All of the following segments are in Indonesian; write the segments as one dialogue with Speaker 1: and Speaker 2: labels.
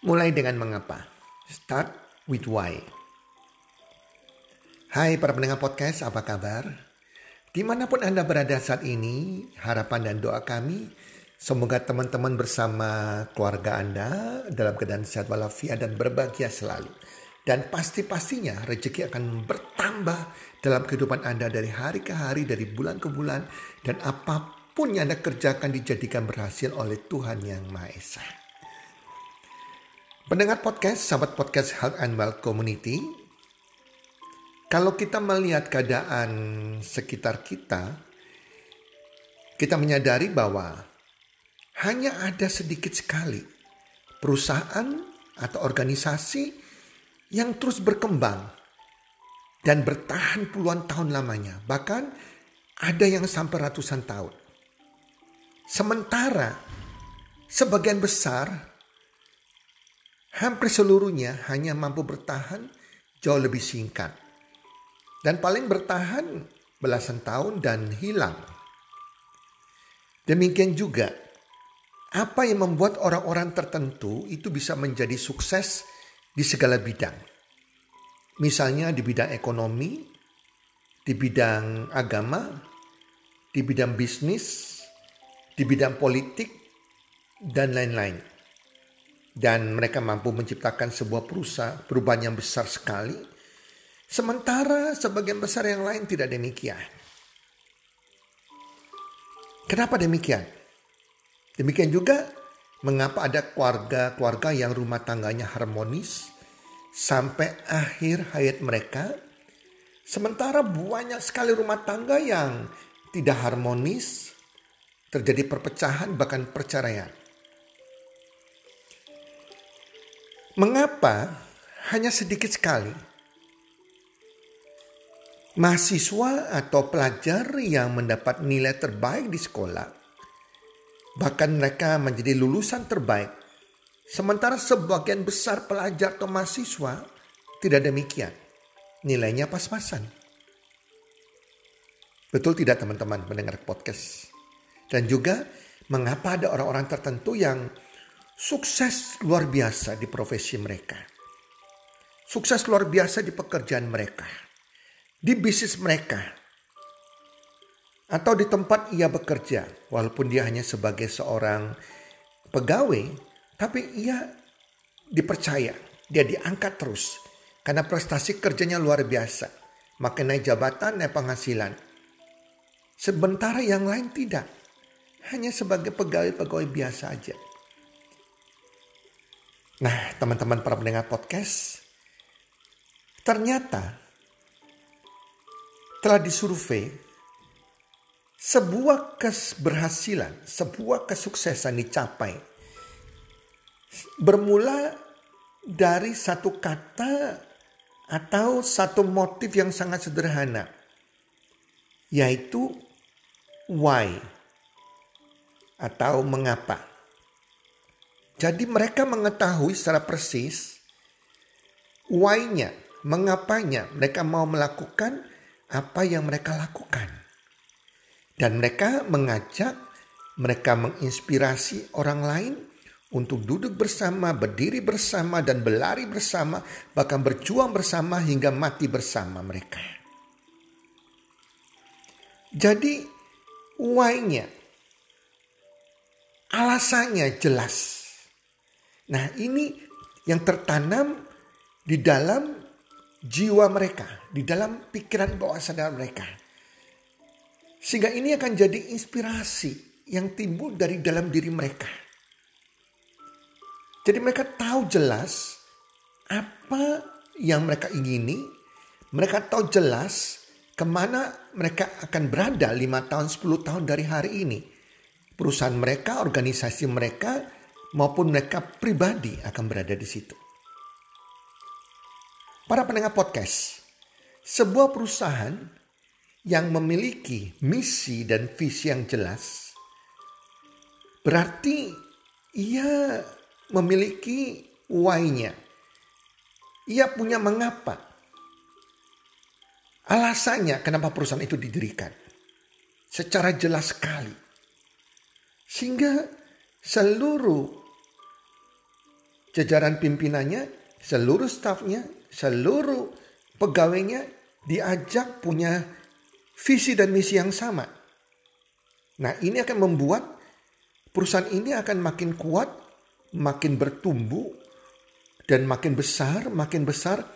Speaker 1: Mulai dengan mengapa. Start with why. Hai para pendengar podcast, apa kabar? Di mana pun Anda berada saat ini, harapan dan doa kami, semoga teman-teman bersama keluarga Anda dalam keadaan sehat walafiat dan berbahagia selalu. Dan pasti-pastinya rezeki akan bertambah dalam kehidupan Anda dari hari ke hari, dari bulan ke bulan, dan apa pun yang Anda kerjakan dijadikan berhasil oleh Tuhan Yang Maha Esa. Pendengar podcast, sahabat podcast Health and Well Community, kalau kita melihat keadaan sekitar kita, kita menyadari bahwa hanya ada sedikit sekali perusahaan atau organisasi yang terus berkembang dan bertahan puluhan tahun lamanya, bahkan ada yang sampai ratusan tahun. Sementara sebagian besar hampir seluruhnya hanya mampu bertahan jauh lebih singkat. Dan paling bertahan belasan tahun dan hilang. Demikian juga, apa yang membuat orang-orang tertentu itu bisa menjadi sukses di segala bidang. Misalnya di bidang ekonomi, di bidang agama, di bidang bisnis, di bidang politik, dan lain-lain dan mereka mampu menciptakan sebuah perusahaan perubahan yang besar sekali. Sementara sebagian besar yang lain tidak demikian. Kenapa demikian? Demikian juga mengapa ada keluarga-keluarga yang rumah tangganya harmonis sampai akhir hayat mereka. Sementara banyak sekali rumah tangga yang tidak harmonis, terjadi perpecahan bahkan perceraian. Mengapa hanya sedikit sekali mahasiswa atau pelajar yang mendapat nilai terbaik di sekolah, bahkan mereka menjadi lulusan terbaik, sementara sebagian besar pelajar atau mahasiswa tidak demikian, nilainya pas-pasan. Betul tidak teman-teman mendengar podcast? Dan juga mengapa ada orang-orang tertentu yang sukses luar biasa di profesi mereka. Sukses luar biasa di pekerjaan mereka. Di bisnis mereka. Atau di tempat ia bekerja. Walaupun dia hanya sebagai seorang pegawai. Tapi ia dipercaya. Dia diangkat terus. Karena prestasi kerjanya luar biasa. Makin naik jabatan, naik penghasilan. Sementara yang lain tidak. Hanya sebagai pegawai-pegawai biasa aja. Nah, teman-teman para pendengar podcast, ternyata telah disurvei sebuah keberhasilan, sebuah kesuksesan dicapai bermula dari satu kata atau satu motif yang sangat sederhana, yaitu why atau mengapa. Jadi mereka mengetahui secara persis why-nya, mengapanya mereka mau melakukan apa yang mereka lakukan. Dan mereka mengajak, mereka menginspirasi orang lain untuk duduk bersama, berdiri bersama, dan berlari bersama, bahkan berjuang bersama hingga mati bersama mereka. Jadi, why-nya, alasannya jelas Nah ini yang tertanam di dalam jiwa mereka, di dalam pikiran bawah sadar mereka. Sehingga ini akan jadi inspirasi yang timbul dari dalam diri mereka. Jadi mereka tahu jelas apa yang mereka ingini. Mereka tahu jelas ke mana mereka akan berada lima tahun, 10 tahun dari hari ini. Perusahaan mereka, organisasi mereka, maupun mereka pribadi akan berada di situ. Para pendengar podcast, sebuah perusahaan yang memiliki misi dan visi yang jelas berarti ia memiliki why-nya. Ia punya mengapa. Alasannya kenapa perusahaan itu didirikan. Secara jelas sekali. Sehingga seluruh jajaran pimpinannya, seluruh stafnya, seluruh pegawainya diajak punya visi dan misi yang sama. Nah ini akan membuat perusahaan ini akan makin kuat, makin bertumbuh, dan makin besar, makin besar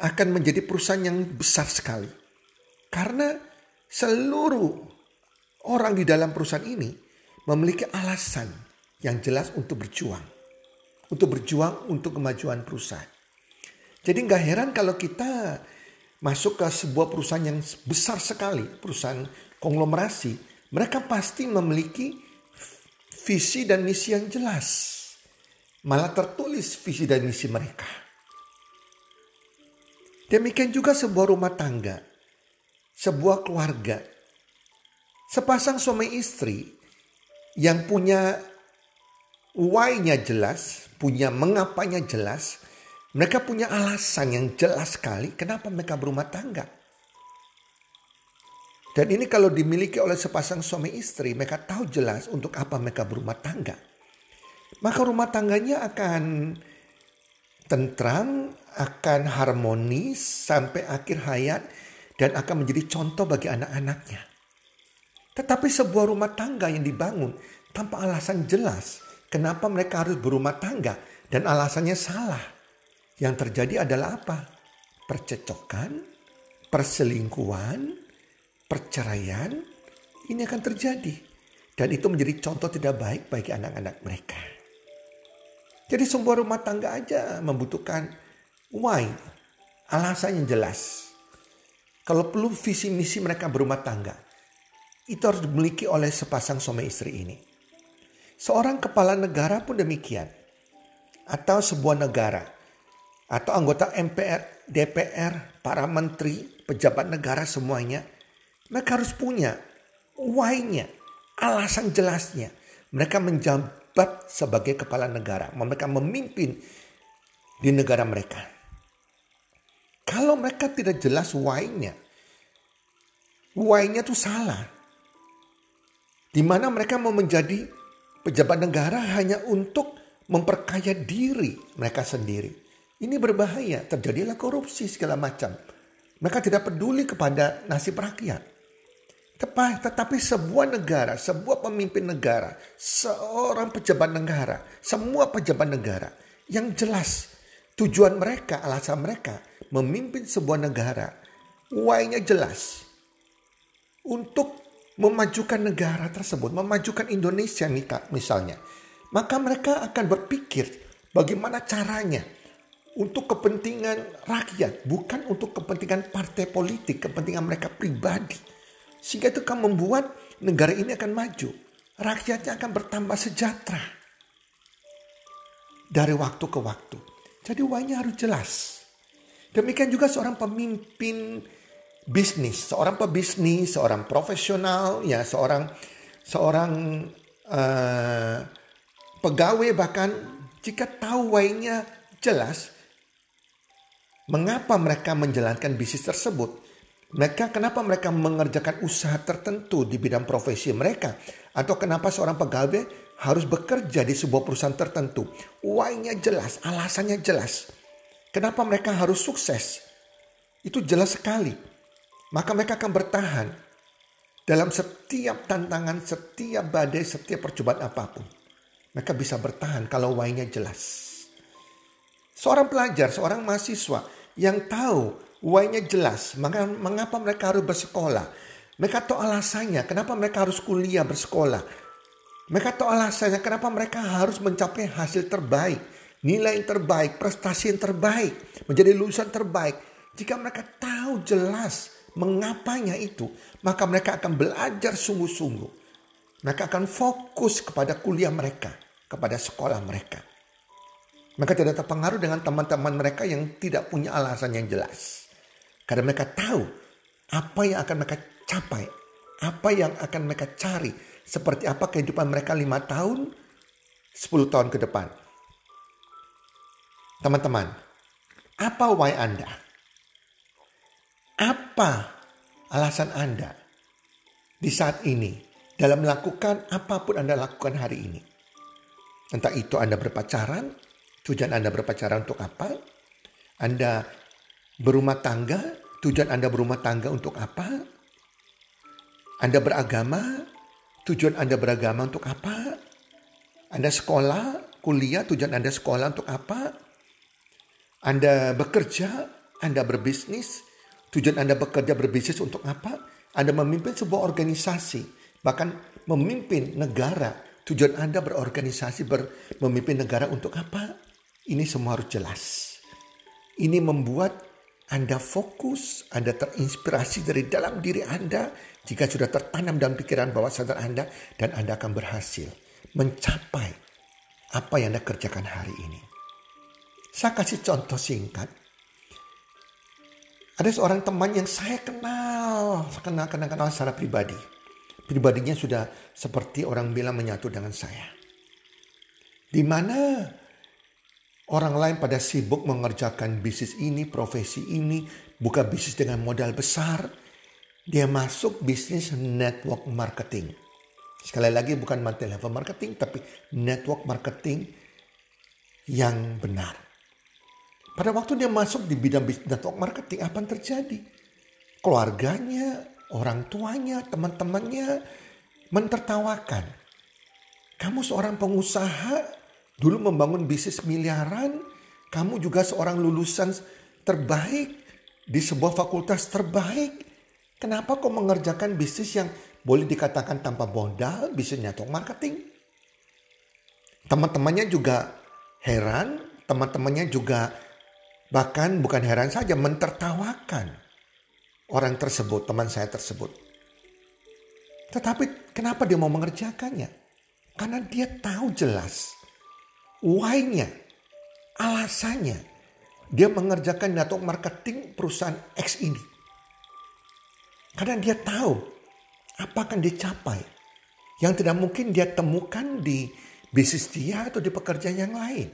Speaker 1: akan menjadi perusahaan yang besar sekali. Karena seluruh orang di dalam perusahaan ini memiliki alasan yang jelas untuk berjuang. Untuk berjuang untuk kemajuan perusahaan. Jadi nggak heran kalau kita masuk ke sebuah perusahaan yang besar sekali, perusahaan konglomerasi, mereka pasti memiliki visi dan misi yang jelas. Malah tertulis visi dan misi mereka. Demikian juga sebuah rumah tangga, sebuah keluarga. Sepasang suami istri yang punya why-nya jelas, punya mengapanya jelas, mereka punya alasan yang jelas sekali kenapa mereka berumah tangga. Dan ini kalau dimiliki oleh sepasang suami istri, mereka tahu jelas untuk apa mereka berumah tangga maka rumah tangganya akan tentram, akan harmonis sampai akhir hayat dan akan menjadi contoh bagi anak-anaknya. Tetapi sebuah rumah tangga yang dibangun tanpa alasan jelas kenapa mereka harus berumah tangga dan alasannya salah. Yang terjadi adalah apa? Percecokan, perselingkuhan, perceraian, ini akan terjadi. Dan itu menjadi contoh tidak baik bagi anak-anak mereka. Jadi sebuah rumah tangga aja membutuhkan why, alasan yang jelas. Kalau perlu visi misi mereka berumah tangga, itu harus dimiliki oleh sepasang suami istri ini. Seorang kepala negara pun demikian. Atau sebuah negara. Atau anggota MPR, DPR, para menteri, pejabat negara semuanya. Mereka harus punya why-nya, alasan jelasnya. Mereka menjabat sebagai kepala negara. Mereka memimpin di negara mereka. Kalau mereka tidak jelas why-nya, why-nya itu salah. Di mana mereka mau menjadi pejabat negara hanya untuk memperkaya diri mereka sendiri. Ini berbahaya, terjadilah korupsi segala macam. Mereka tidak peduli kepada nasib rakyat. Tetapi sebuah negara, sebuah pemimpin negara, seorang pejabat negara, semua pejabat negara yang jelas tujuan mereka, alasan mereka memimpin sebuah negara, why-nya jelas untuk memajukan negara tersebut, memajukan Indonesia misalnya. Maka mereka akan berpikir bagaimana caranya untuk kepentingan rakyat, bukan untuk kepentingan partai politik, kepentingan mereka pribadi. Sehingga itu akan membuat negara ini akan maju. Rakyatnya akan bertambah sejahtera. Dari waktu ke waktu. Jadi wanya harus jelas. Demikian juga seorang pemimpin bisnis, seorang pebisnis, seorang profesional, ya seorang seorang uh, pegawai bahkan jika tahu why jelas, mengapa mereka menjalankan bisnis tersebut, mereka kenapa mereka mengerjakan usaha tertentu di bidang profesi mereka atau kenapa seorang pegawai harus bekerja di sebuah perusahaan tertentu? Why-nya jelas, alasannya jelas. Kenapa mereka harus sukses? Itu jelas sekali. Maka mereka akan bertahan dalam setiap tantangan, setiap badai, setiap percobaan apa pun. Mereka bisa bertahan kalau why-nya jelas. Seorang pelajar, seorang mahasiswa yang tahu Why-nya jelas. Mengapa mereka harus bersekolah? Mereka tahu alasannya. Kenapa mereka harus kuliah bersekolah? Mereka tahu alasannya kenapa mereka harus mencapai hasil terbaik. Nilai yang terbaik, prestasi yang terbaik. Menjadi lulusan terbaik. Jika mereka tahu jelas mengapanya itu. Maka mereka akan belajar sungguh-sungguh. Mereka akan fokus kepada kuliah mereka. Kepada sekolah mereka. Mereka tidak terpengaruh dengan teman-teman mereka yang tidak punya alasan yang jelas. Karena mereka tahu apa yang akan mereka capai, apa yang akan mereka cari, seperti apa kehidupan mereka lima tahun, sepuluh tahun ke depan. Teman-teman, apa why Anda? Apa alasan Anda di saat ini dalam melakukan apa pun Anda lakukan hari ini? Entah itu Anda berpacaran, Tujuan Anda berpacaran untuk apa? Anda berumah tangga, tujuan Anda berumah tangga untuk apa? Anda beragama, tujuan Anda beragama untuk apa? Anda sekolah, kuliah, tujuan Anda sekolah untuk apa? Anda bekerja, Anda berbisnis, tujuan Anda bekerja berbisnis untuk apa? Anda memimpin sebuah organisasi, bahkan memimpin negara, tujuan Anda berorganisasi, ber, memimpin negara untuk apa? Ini semua harus jelas. Ini membuat Anda fokus, Anda terinspirasi dari dalam diri Anda jika sudah tertanam dalam pikiran bawah sadar Anda dan Anda akan berhasil mencapai apa yang Anda kerjakan hari ini. Saya kasih contoh singkat. Ada seorang teman yang saya kenal, kenal, kenal, kenal secara pribadi. Pribadinya sudah seperti orang bilang menyatu dengan saya. Di mana orang lain pada sibuk mengerjakan bisnis ini, profesi ini, buka bisnis dengan modal besar. Dia masuk bisnis network marketing. Sekali lagi bukan multi level marketing, tapi network marketing yang benar. Pada waktu dia masuk di bidang network marketing, apa yang terjadi? Keluarganya, orang tuanya, teman-temannya mentertawakan. Kamu seorang pengusaha, dulu membangun bisnis miliaran, kamu juga seorang lulusan terbaik di sebuah fakultas terbaik. Kenapa kau mengerjakan bisnis yang boleh dikatakan tanpa modal, bisnis network marketing? Teman-temannya juga heran, teman-temannya juga Bahkan bukan heran saja mentertawakan orang tersebut, teman saya tersebut. Tetapi kenapa dia mau mengerjakannya? Karena dia tahu jelas why-nya, alasannya. Dia mengerjakan network marketing perusahaan X ini. Karena dia tahu apa akan dicapai. Yang tidak mungkin dia temukan di bisnis dia atau di pekerjaan yang lain.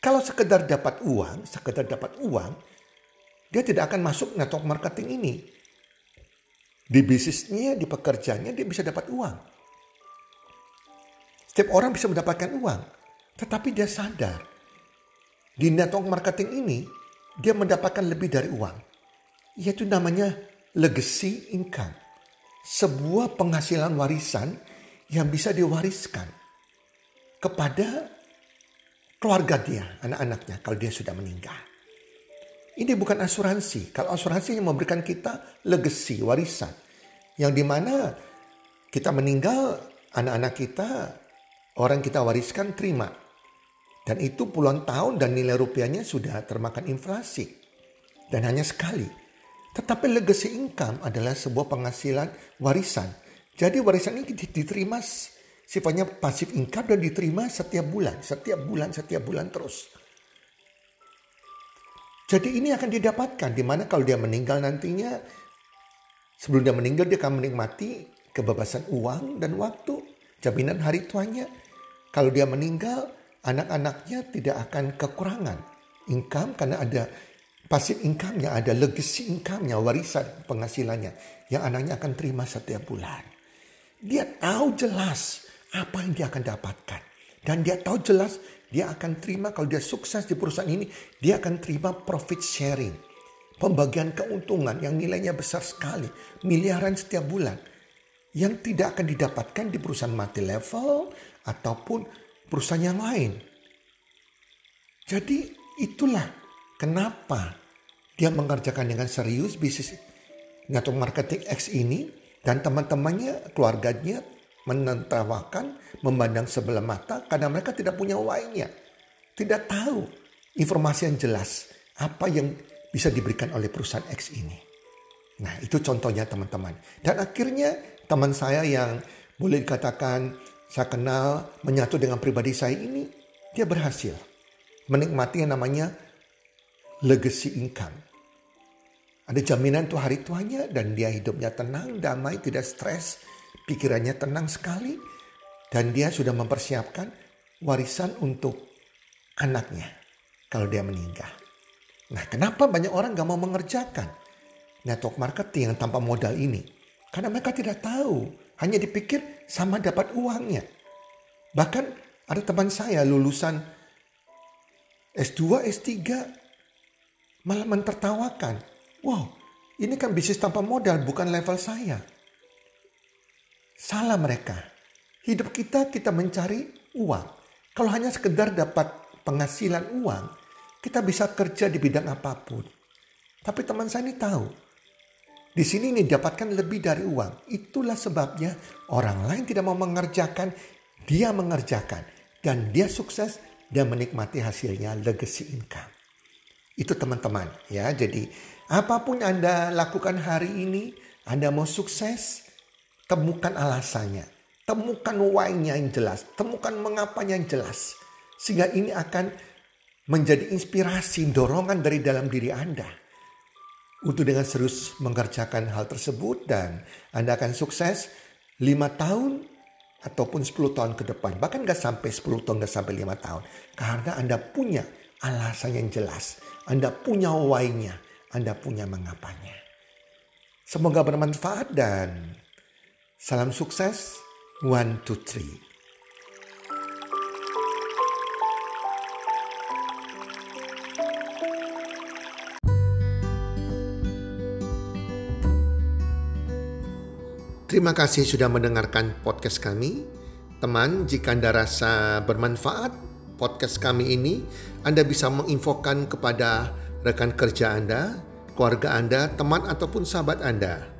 Speaker 1: Kalau sekedar dapat uang, sekedar dapat uang, dia tidak akan masuk network marketing ini. Di bisnisnya, di pekerjaannya dia bisa dapat uang. Setiap orang bisa mendapatkan uang, tetapi dia sadar di network marketing ini dia mendapatkan lebih dari uang. Yaitu namanya legacy income. Sebuah penghasilan warisan yang bisa diwariskan kepada keluarga dia, anak-anaknya kalau dia sudah meninggal. Ini bukan asuransi. Kalau asuransi yang memberikan kita legacy, warisan. Yang di mana kita meninggal, anak-anak kita, orang kita wariskan terima. Dan itu puluhan tahun dan nilai rupiahnya sudah termakan inflasi. Dan hanya sekali. Tetapi legacy income adalah sebuah penghasilan warisan. Jadi warisan ini diterima sifatnya pasif income dan diterima setiap bulan, setiap bulan, setiap bulan terus. Jadi ini akan didapatkan di mana kalau dia meninggal nantinya sebelum dia meninggal dia akan menikmati kebebasan uang dan waktu, jaminan hari tuanya. Kalau dia meninggal, anak-anaknya tidak akan kekurangan income karena ada pasif income-nya, ada legacy income-nya, warisan penghasilannya yang anaknya akan terima setiap bulan. Dia tahu jelas apa yang dia akan dapatkan. Dan dia tahu jelas dia akan terima kalau dia sukses di perusahaan ini, dia akan terima profit sharing. Pembagian keuntungan yang nilainya besar sekali, miliaran setiap bulan. Yang tidak akan didapatkan di perusahaan multi level ataupun perusahaan yang lain. Jadi itulah kenapa dia mengerjakan dengan serius bisnis network marketing X ini dan teman-temannya, keluarganya menertawakan, memandang sebelah mata karena mereka tidak punya why-nya. Tidak tahu informasi yang jelas apa yang bisa diberikan oleh perusahaan X ini. Nah itu contohnya teman-teman. Dan akhirnya teman saya yang boleh dikatakan saya kenal menyatu dengan pribadi saya ini, dia berhasil menikmati yang namanya legacy income. Ada jaminan tuh hari tuanya dan dia hidupnya tenang, damai, tidak stres, pikirannya tenang sekali dan dia sudah mempersiapkan warisan untuk anaknya kalau dia meninggal. Nah kenapa banyak orang gak mau mengerjakan network marketing yang tanpa modal ini? Karena mereka tidak tahu, hanya dipikir sama dapat uangnya. Bahkan ada teman saya lulusan S2, S3 malah mentertawakan. Wow, ini kan bisnis tanpa modal, bukan level saya. Salah mereka. Hidup kita, kita mencari uang. Kalau hanya sekedar dapat penghasilan uang, kita bisa kerja di bidang apa pun. Tapi teman saya ini tahu, di sini ini dapatkan lebih dari uang. Itulah sebabnya orang lain tidak mau mengerjakan, dia mengerjakan. Dan dia sukses dan menikmati hasilnya legacy income. Itu teman-teman ya. Jadi Apa pun Anda lakukan hari ini, Anda mau sukses, temukan alasannya. Temukan why-nya yang jelas. Temukan mengapanya yang jelas. Sehingga ini akan menjadi inspirasi, dorongan dari dalam diri Anda. Untuk dengan serius mengerjakan hal tersebut dan Anda akan sukses 5 tahun ataupun 10 tahun ke depan. Bahkan gak sampai 10 tahun, gak sampai 5 tahun. Karena Anda punya alasan yang jelas. Anda punya why-nya anda punya mengapanya. Semoga bermanfaat dan salam sukses. One, two, three. Terima kasih sudah mendengarkan podcast kami. Teman, jika Anda rasa bermanfaat podcast kami ini, Anda bisa menginfokan kepada rekan kerja Anda, keluarga Anda, teman ataupun sahabat Anda.